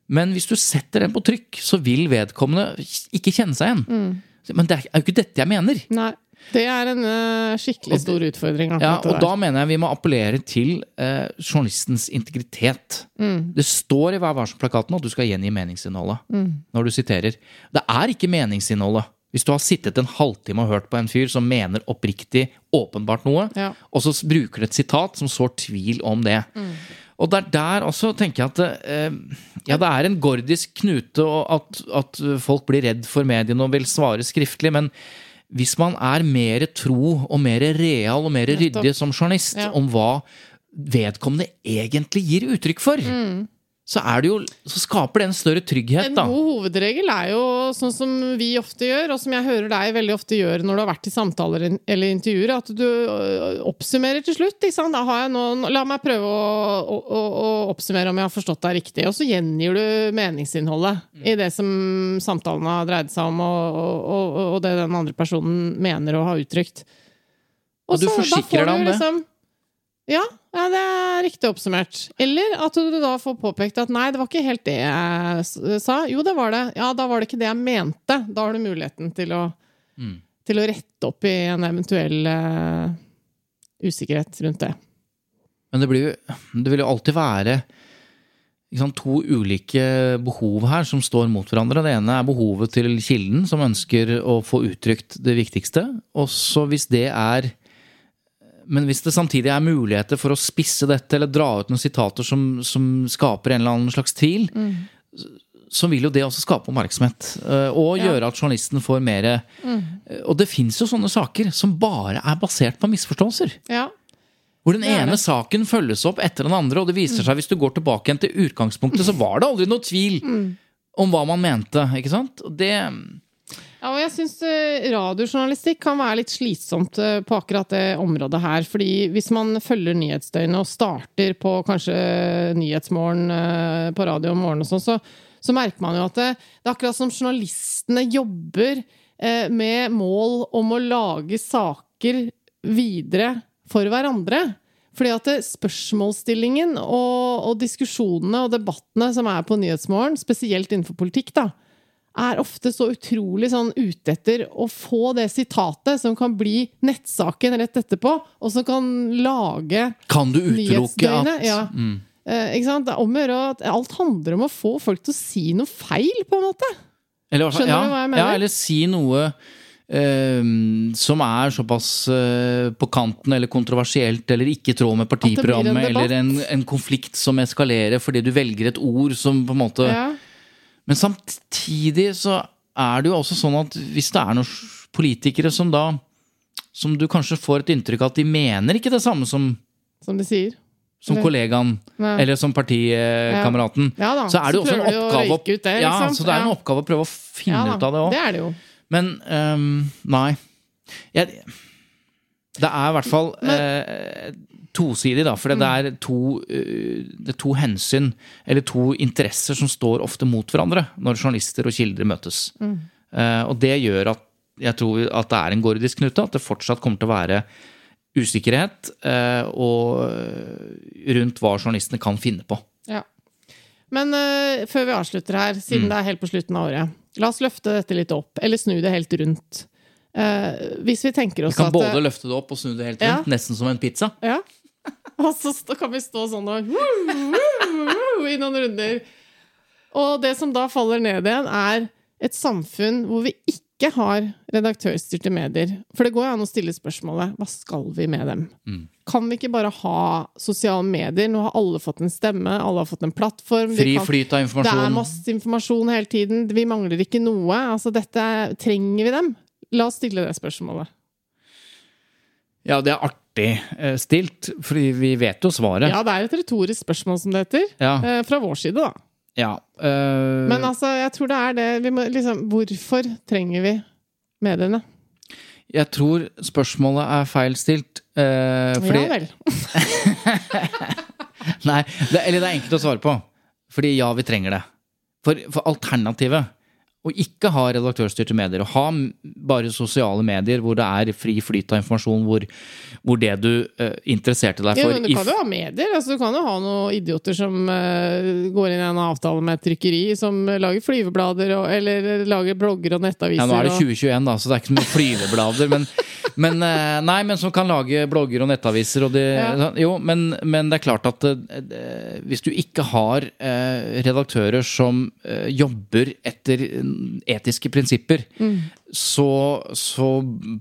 Men hvis du setter den på trykk, så vil vedkommende ikke kjenne seg igjen. Mm. Men det er jo ikke dette jeg mener. Nei. Det er en uh, skikkelig stor utfordring. Ja, og da mener jeg vi må appellere til uh, journalistens integritet. Mm. Det står i Vær varsom-plakaten at du skal gjengi meningsinnholdet Mm. når du siterer. Det er ikke meningsinnholdet. Hvis du har sittet en halvtime og hørt på en fyr som mener oppriktig, åpenbart noe, Ja. og så bruker du et sitat som sår tvil om det. Og det er der også tenker jeg at eh, ja, det er en gordisk knute og at, at folk blir redd for mediene og vil svare skriftlig, men hvis man er mer tro og mer real og mer ryddig som journalist Ja. om hva vedkommende egentlig gir uttrykk for, så, det jo, så skaper det en større trygghet, En da. god hovedregel er jo sånn som vi ofte gjør, og som jeg hører deg veldig ofte gjøre når du har vært i samtaler eller intervjuer, at du oppsummerer til slutt. Noen, la meg prøve å, å, å, oppsummere om jeg har forstått deg riktig. Og så gjengir du meningsinnholdet i det som samtalen har dreid seg om, og, og, og, og det den andre personen mener å ha uttrykt. Og du så- forsikrer deg om det. liksom- Ja, ja, det er riktig oppsummert. Eller at du da får påpekt at nei, det var ikke helt det jeg sa. Jo, det var det. Ja, da var det ikke det jeg mente. Da har du muligheten til å, Mm. til å rette opp i en eventuell uh, usikkerhet rundt det. Men det, blir det vil jo alltid være sant, to ulike behov her som står mot hverandre. Det ene er behovet til kilden, som ønsker å få uttrykt det viktigste. Og så hvis det er Men hvis det samtidig er muligheter for å spisse dette, eller dra ut noen sitater som, som skaper en eller annen slags tvil, så vil jo det også skape oppmerksomhet. eh, Og Ja. gjøre at journalisten får mer mm. Og det fins jo sånne saker som bare er basert på misforståelser. Ja. Hvor den ene saken følges opp etter den andre, og det viser seg hvis du går tilbake igjen til utgangspunktet, så var det aldri noe tvil om hva man mente. ikke sant? Og det Ja, og jeg syns radiojournalistikk kan være litt slitsomt eh, på akkurat det området her. fordi hvis man følger nyhetsdøgnet og starter på kanskje Nyhetsmorgen eh, på radio om morgenen og sånn, så, så merker man jo at det, det er akkurat som journalistene jobber eh, med mål om å lage saker videre for hverandre. Fordi at spørsmålsstillingen og, og diskusjonene og debattene som er på Nyhetsmorgen, spesielt innenfor politikk, da, er ofte så utrolig sånn ute etter å få det sitatet som kan bli nettsaken rett etterpå, og som kan lage Kan du utelukke at ja. mm. eh, ikke sant? Det er om å gjøre at alt handler om å få folk til å si noe feil, på en måte. eller, Skjønner ja, du hva jeg mener? Ja, eller si noe eh, som er såpass eh, på kanten eller kontroversielt eller ikke i tråd med partiprogrammet, eller en, en konflikt som eskalerer fordi du velger et ord som på en måte Ja. Men samtidig så er det jo også sånn at hvis det er noen politikere som da Som du kanskje får et inntrykk av at de mener ikke det samme som, Som de sier. som Eller- kollegaen Nei. eller som partikameraten. Ja Ja, Så er det jo også en oppgave røyke ut Ja, liksom. så det er en oppgave å prøve å finne ut av det òg. Det det. Men um, nei. Jeg, det er i hvert fall eh, tosidig, da. For det er to, eh, det er to hensyn, eller to interesser, som står ofte mot hverandre når journalister og kilder møtes. Mm. og det gjør at jeg tror at det er en gordisk knute, at det fortsatt kommer til å være usikkerhet eh, og rundt hva journalistene kan finne på. Ja. Men eh, før vi avslutter her, siden Mm. det er helt på slutten av året, la oss løfte dette litt opp, eller snu det helt rundt. Uh, hvis vi tenker oss Vi kan at både løfte det opp og snu det helt Ja. rundt, nesten som en pizza. Ja. (laughs) Og så kan vi stå sånn og i noen runder. Og det som da faller ned igjen, er et samfunn hvor vi ikke har redaktørstyrte medier. For det går jo an å stille spørsmålet hva skal vi med dem? Mm. Kan vi ikke bare ha sosiale medier? Nå har alle fått en stemme, alle har fått en plattform. Fri kan- flyt av Det er masse informasjon hele tiden. Vi mangler ikke noe. Altså, dette er- Trenger vi dem? La oss stille det spørsmålet. Ja, det er artig eh, stilt, fordi vi vet jo svaret. Ja, det er et retorisk spørsmål, som det heter. Ja, Eh, Fra vår side, da. ja. eh, Men altså, jeg tror det er det vi må, liksom, Hvorfor trenger vi mediene? jeg tror spørsmålet er feil stilt. eh, fordi, Ja vel. (laughs) Nei, det, eller det er enkelt å svare på. Fordi ja, vi trenger det. For, for alternativet å ikke ha redaktørstyrte medier, å ha bare sosiale medier hvor det er fri flyt av informasjon, hvor, hvor det du uh, interesserte deg for Ja, men du kan jo ha medier. Altså, du kan jo ha noen idioter som uh, går inn i en avtale med et trykkeri, som lager flyveblader, og, eller lager blogger og nettaviser. Ja, nå er det 2021, da, så det er ikke så mye flyveblader. Men, (laughs) men, eh, nei, men som kan lage blogger og nettaviser. Og det, Ja. Jo, men, men det er klart at eh, hvis du ikke har eh, redaktører som eh, jobber etter mm, etiske prinsipper, så, så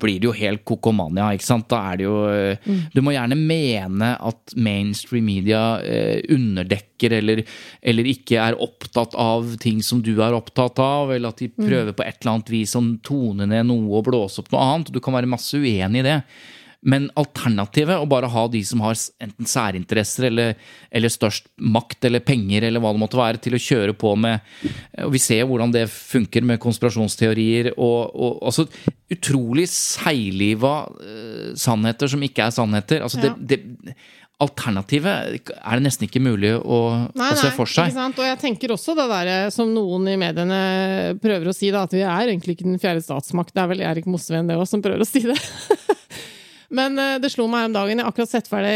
blir det jo helt kokomania, ikke sant? Da er det jo mm. Du må gjerne mene at mainstream media eh, underdekker eller, eller ikke er opptatt av ting som du er opptatt av, eller at de prøver på et eller annet vis å tone ned noe og blåse opp noe annet. Du kan være masse uenig i det. Men alternativet, å bare ha de som har enten særinteresser eller, eller størst makt eller penger eller hva det måtte være, til å kjøre på med Og vi ser hvordan det funker med konspirasjonsteorier og, og altså utrolig seigliva uh, sannheter som ikke er sannheter. Altså Ja. det, det Alternativet er det nesten ikke mulig å, Nei, å se for seg. Sant? Og jeg tenker også det der eh, som noen i mediene prøver å si, da, at vi er egentlig ikke den fjerde statsmakt. Det er vel Erik Mosveen det også som prøver å si det. (laughs) Men eh, det slo meg om dagen. Jeg har akkurat sett ferdig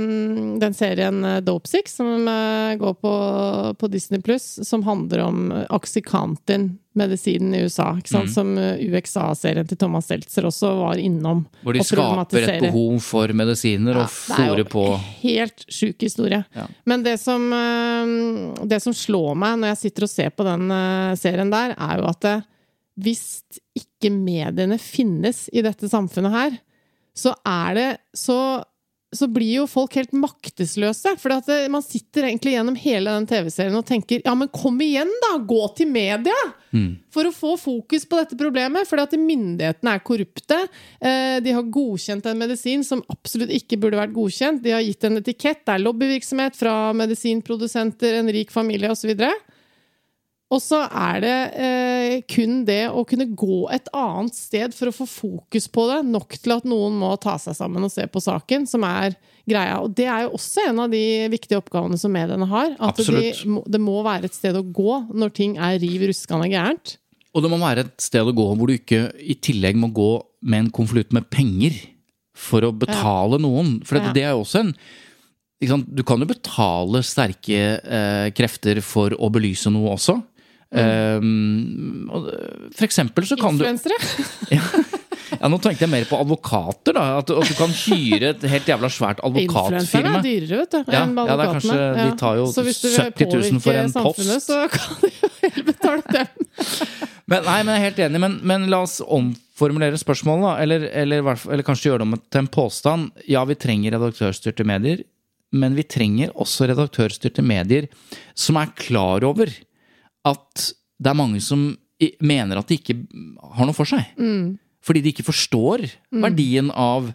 mm, den serien eh, Dope Six, som eh, går på, på Disney Pluss, som handler om Oxycontin, medisinen i USA. Mm. Som UXA-serien til Thomas Seltzer også var innom. Hvor de og skaper et behov for medisiner og Ja, jo fòrer på Helt sjuk historie. Ja. Men det som, det som slår meg når jeg sitter og ser på den serien der, er jo at hvis ikke mediene finnes i dette samfunnet her, så er det så så blir jo folk helt maktesløse. For man sitter egentlig gjennom hele den TV-serien og tenker ja, men kom igjen, da! Gå til media! For å få fokus på dette problemet. For myndighetene er korrupte. Eh, de har godkjent en medisin som absolutt ikke burde vært godkjent. De har gitt en etikett. Det er lobbyvirksomhet fra medisinprodusenter, en rik familie osv. Og så er det eh, kun det å kunne gå et annet sted for å få fokus på det, nok til at noen må ta seg sammen og se på saken, som er greia. Og det er jo også en av de viktige oppgavene som mediene har. At de, det må være et sted å gå når ting er riv ruskende gærent. Og det må være et sted å gå hvor du ikke i tillegg må gå med en konvolutt med penger for å betale noen. For Ja. det er jo også en? Du kan jo betale sterke eh, krefter for å belyse noe også. Um, for eksempel så kan du Influensere! (laughs) Ja, Nå tenkte jeg mer på advokater. da At, at du kan hyre et helt jævla svært Influenserne advokatfirma. er dyrere, vet du. Ja, ja, det er kanskje- de tar jo Så hvis du vil 70 000 for en påvirke samfunnet, post. Så kan du jo (laughs) heller betale dem. (laughs) Men, nei, men jeg er helt enig, men, men la oss omformulere spørsmålet, da. Eller, eller, eller kanskje gjøre det om til en påstand. Ja, vi trenger redaktørstyrte medier, men vi trenger også redaktørstyrte medier som er klar over at det er mange som mener at de ikke har noe for seg. Fordi de ikke forstår verdien av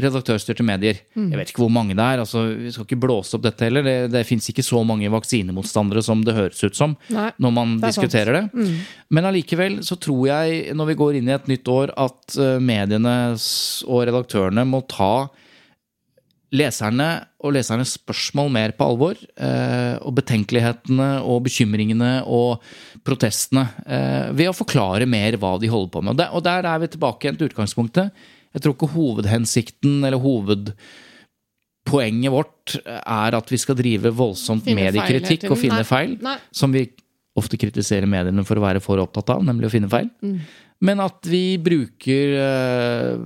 redaktørstyrte medier. Jeg vet ikke hvor mange det er. altså Vi skal ikke blåse opp dette heller. Det, det fins ikke så mange vaksinemotstandere som det høres ut som Nei, når man det diskuterer sant. det. Men allikevel så tror jeg, når vi går inn i et nytt år, at eh, mediene og redaktørene må ta leserne og lesernes spørsmål mer på alvor. eh, Og betenkelighetene og bekymringene og protestene. eh, Ved å forklare mer hva de holder på med. Og der, er vi tilbake igjen til utgangspunktet. Jeg tror ikke hovedhensikten eller hovedpoenget vårt er at vi skal drive voldsomt Finne mediekritikk og finne. Nei, feil. nei. Som vi ofte kritiserer mediene for å være for opptatt av, nemlig å finne feil. Mm. Men at vi bruker uh,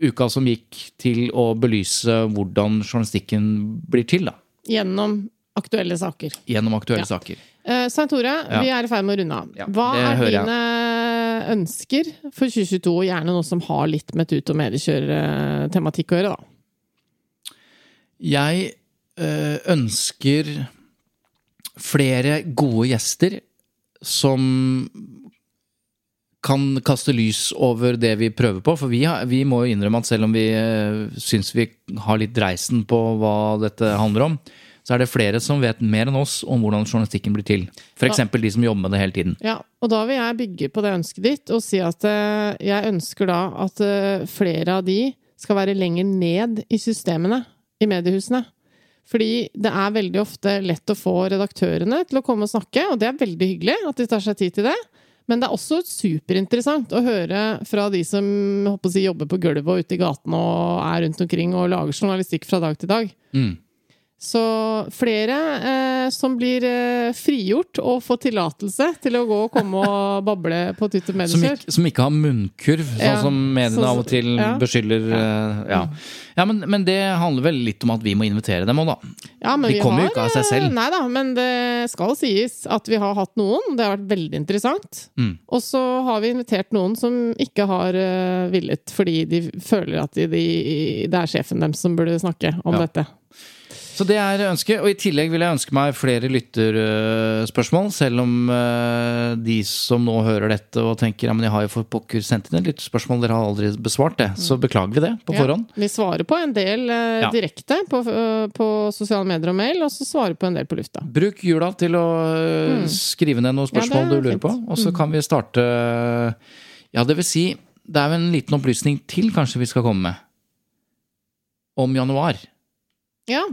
uka som gikk til å belyse hvordan journalistikken blir til, da. Gjennom aktuelle saker. Gjennom aktuelle Ja. saker. Uh, Svein Tore, Ja. vi er i ferd med å runde av. Ja, Hva er hører jeg. dine ønsker for 2022, og gjerne noe som har litt med tut- og mediekjør-tematikk å gjøre, da? Jeg eh, ønsker flere gode gjester som kan kaste lys over det vi prøver på. For vi, har, vi må jo innrømme at selv om vi uh, syns vi har litt dreisen på hva dette handler om, så er det flere som vet mer enn oss om hvordan journalistikken blir til. F.eks. de som jobber med det hele tiden. Ja, og da vil jeg bygge på det ønsket ditt og si at eh, jeg ønsker da at eh, flere av de skal være lenger ned i systemene i mediehusene. Fordi det er veldig ofte lett å få redaktørene til å komme og snakke, og det er veldig hyggelig at de tar seg tid til det. Men det er også superinteressant å høre fra de som si, jobber på gulvet og ute i gatene og er rundt omkring og lager journalistikk fra dag til dag. Mm. Så flere eh, som blir eh, frigjort og får tillatelse til å gå og komme og (laughs) bable på Twitter Som, Mediekjør. ikke, som ikke har munnkurv, sånn Ja, som mediene av og til ja. beskylder. eh, Ja, ja men, men det handler vel litt om at vi må invitere dem òg, da. Ja, men De vi kommer jo ikke av seg selv. eh, Nei da, men det skal sies at vi har hatt noen. Det har vært veldig interessant. Mm. Og så har vi invitert noen som ikke har eh, villet, fordi de føler at de, de, det er sjefen deres som burde snakke om dette. Så det er ønsket. Og i tillegg vil jeg ønske meg flere lytterspørsmål. Selv om eh, de som nå hører dette og tenker ja, men jeg har jo for pokker sendt inn et lytterspørsmål, dere har aldri besvart det. Så beklager vi det på forhånd. Ja, vi svarer på en del eh, Ja. direkte på, eh, på sosiale medier og mail, og så svarer på en del på lufta. Bruk jula til å eh, skrive ned noen spørsmål Ja, du lurer fint. Mm. på, og så kan vi starte Ja, det vil si, det er jo en liten opplysning til kanskje vi skal komme med. Om januar. Ja.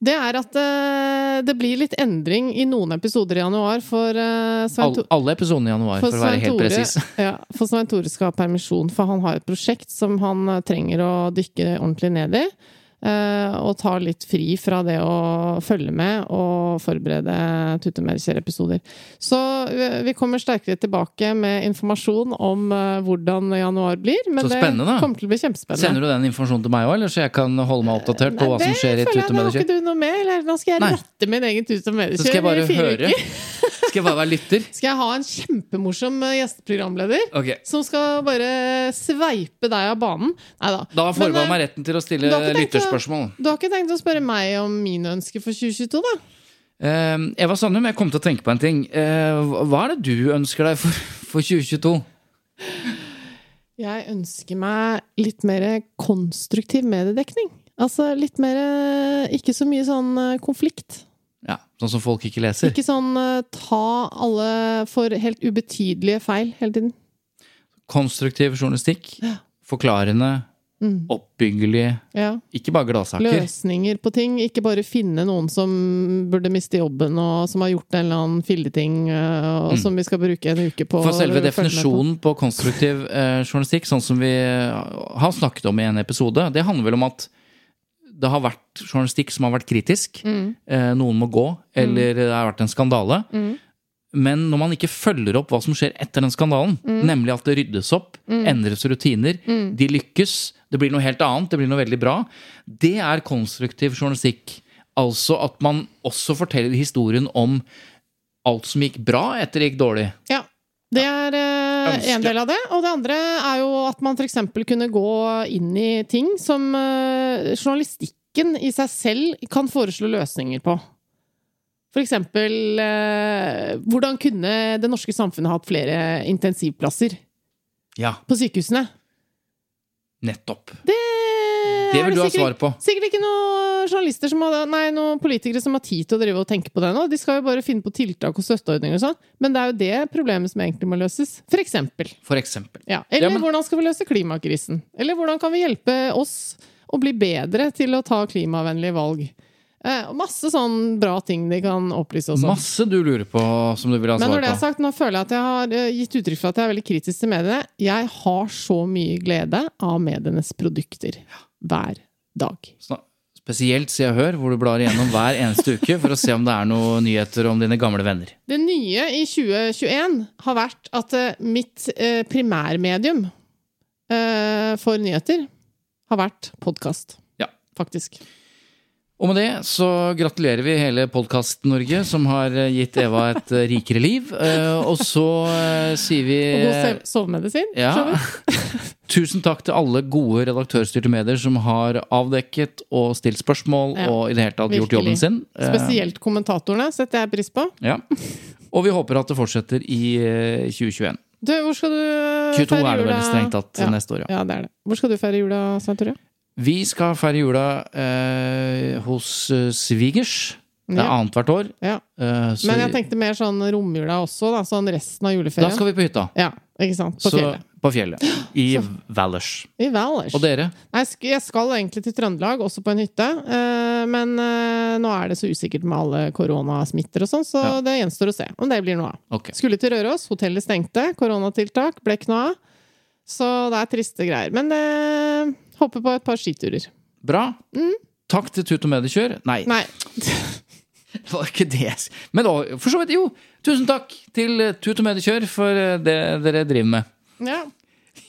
Det er at uh, det blir litt endring i noen episoder i januar for uh, Svein All, alle episodene i januar, for, å være helt presis. (laughs) Ja, for Svein Tore skal ha permisjon, for han har et prosjekt som han eh, trenger å dykke ordentlig ned i. eh, og ta litt fri fra det å følge med og forberede Tute Merkjer-episoder. Så vi kommer sterkere tilbake med informasjon om eh, hvordan januar blir. Men Så det kommer til å bli kjempespennende. Sender du den informasjonen til meg òg, eller så jeg kan holde meg oppdatert på Nei, hva som skjer i Det føler jeg nå har ikke du noe med. Eller nå skal jeg Nei. ratte min egen Tute Mediekjør Så skal jeg bare i fire høre. Skal jeg bare være lytter? Skal jeg ha en kjempemorsom eh, gjesteprogramleder? okay. Som skal bare sveipe deg av banen? Nei da. Da forbehold Men, eh, meg retten til å stille du lytterspørsmål. å-. Du har ikke tenkt å spørre meg om mine ønsker for 2022, da? Uh, Eva Sandum, jeg kom til å tenke på en ting. Uh, hva er det du ønsker deg for, for 2022? Jeg ønsker meg litt mer konstruktiv mediedekning. Altså litt mer Ikke så mye sånn eh, konflikt. Ja, Sånn som folk ikke leser? Ikke sånn eh, ta alle for helt ubetydelige feil hele tiden. Konstruktiv journalistikk. Forklarende. Mm. Oppbyggelig. Ja. Ikke bare gladsaker. Løsninger på ting. Ikke bare finne noen som burde miste jobben, og som har gjort en eller annen filleting, og og som vi skal bruke en uke på. Mm. For selve definisjonen på. på konstruktiv eh, journalistikk, sånn som vi har snakket om i en episode, det handler vel om at det har vært journalistikk som har vært kritisk. Mm. Eh, noen må gå, eller det har vært en skandale. Mm. Men når man ikke følger opp hva som skjer etter den skandalen, Mm. nemlig at det ryddes opp, endres rutiner, de lykkes, det blir noe helt annet, det blir noe veldig bra, det er konstruktiv journalistikk. Altså at man også forteller historien om alt som gikk bra etter det gikk dårlig. Ja. Det er eh, en del av det. Og det andre er jo at man f.eks. kunne gå inn i ting som eh, journalistikken i seg selv kan foreslå løsninger på. For eksempel eh, Hvordan kunne det norske samfunnet hatt flere intensivplasser Ja, på sykehusene? nettopp. Det, Det vil du ha svar på. Sikkert ikke noen journalister som har, nei, noen politikere som har tid til å drive og tenke på det nå. De skal jo bare finne på tiltak og støtteordninger og sånn. Men det er jo det problemet som egentlig må løses. For eksempel. For eksempel. Ja. Eller Ja, men- hvordan skal vi løse klimakrisen? Eller hvordan kan vi hjelpe oss å bli bedre til å ta klimavennlige valg? Eh, masse sånn bra ting de kan opplyse oss om. Masse du lurer på som du vil ha Men svar når det er på. sagt, nå føler jeg at jeg har eh, gitt uttrykk for at jeg er veldig kritisk til mediene. Jeg har så mye glede av medienes produkter hver dag. Spesielt Se og Hør, hvor du blar igjennom hver eneste uke for å se om det er noen nyheter om dine gamle venner. Det nye i 2021 har vært at eh, mitt eh, primærmedium eh, for nyheter har vært podkast. Ja. Faktisk. Og med det så gratulerer vi hele Podkast-Norge, som har eh, gitt Eva et eh, rikere liv. Eh, Og så sier vi Og god sovemedisin. Ja. (laughs) Tusen takk til alle gode redaktørstyrte medier som har avdekket og stilt spørsmål Ja, og i det hele tatt gjort jobben sin. Spesielt kommentatorene setter jeg pris på. Ja. Og vi håper at det fortsetter i eh, 2021. Du, hvor skal du 22 feire er det veldig jula? strengt tatt ja. neste år, ja. Ja, det er det. Hvor skal du feire jula, Svein Tore? Vi skal feire jula eh, hos eh, svigers. Det er Ja. annethvert år. Ja. Uh, så Men jeg tenkte mer sånn romjula også, da. Sånn resten av juleferien. da skal vi på hytta. Ja, ikke sant. På Så- fjellet. På fjellet. I Valers. I Valers. Og dere? Nei, sk- jeg skal egentlig til Trøndelag, også på en hytte. Uh, Men uh, nå er det så usikkert med alle koronasmitter og sånn, så Ja. det gjenstår å se om det blir noe av. Okay. Skulle til Røros, hotellet stengte, koronatiltak, ble ikke noe av. Så det er triste greier. Men eh, håper på et par skiturer. Bra. Takk til Tut og Mediekjør. Nei. Nei. (laughs) det var ikke det. Men da, for så vidt, jo. Tusen takk til eh, Tut og Mediekjør for eh, det dere driver med. Ja.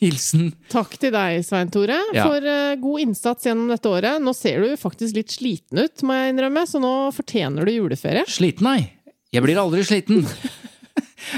Hilsen Takk til deg, Svein Tore, Ja. for uh, god innsats gjennom dette året. Nå ser du faktisk litt sliten ut, må jeg innrømme, så nå fortjener du juleferie. Sliten, nei. Jeg blir aldri sliten. (laughs)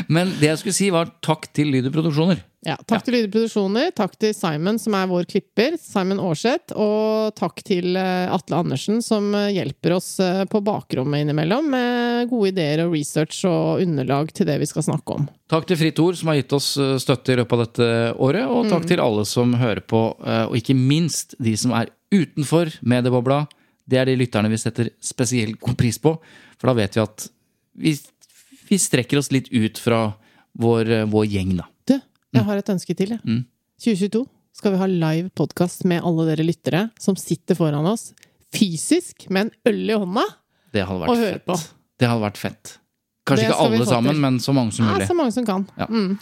Men det jeg skulle si, var takk til Lyder Produksjoner. Ja, takk til Lyder Produksjoner, takk til Simon, som er vår klipper, Simon Aarseth, og takk til eh, Atle Andersen, som eh, hjelper oss eh, på bakrommet innimellom med gode ideer og research og underlag til det vi skal snakke om. Takk til Fritt Ord, som har gitt oss støtte i løpet av dette året. Og takk til alle som hører på, og ikke minst de som er utenfor mediebobla. Det er de lytterne vi setter spesielt god pris på, for da vet vi at vi, vi strekker oss litt ut fra vår, eh, vår gjeng, da. Du, jeg har et ønske til, jeg. Mm. 2022 skal vi ha live podkast med alle dere lyttere som sitter foran oss. fysisk med en øl i hånda og vært høre fett. på. Det hadde vært fett. Kanskje ikke alle sammen, men så mange som Ja, mulig. så mange som kan. Ja. Mm,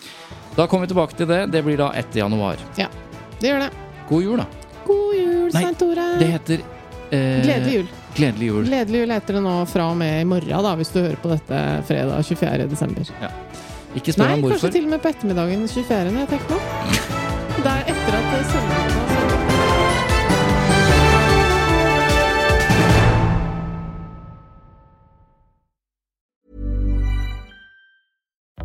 Da kommer vi tilbake til det. Det blir da etter januar. ja, det gjør det. God jul, da. God jul, Svein Tore! Det heter eh, Gledelig jul. Gledelig jul. Gledelig jul heter det nå fra og med i morgen, da, hvis du hører på dette fredag 24. desember. Ikke spør Nei, kanskje hvorfor. til og med på ettermiddagen 24. når jeg tenker på. (laughs) Det er etter at det sølvbrylluppet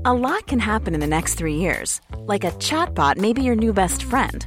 A lot can happen in the next three years. Like a chatbot may be your new best friend.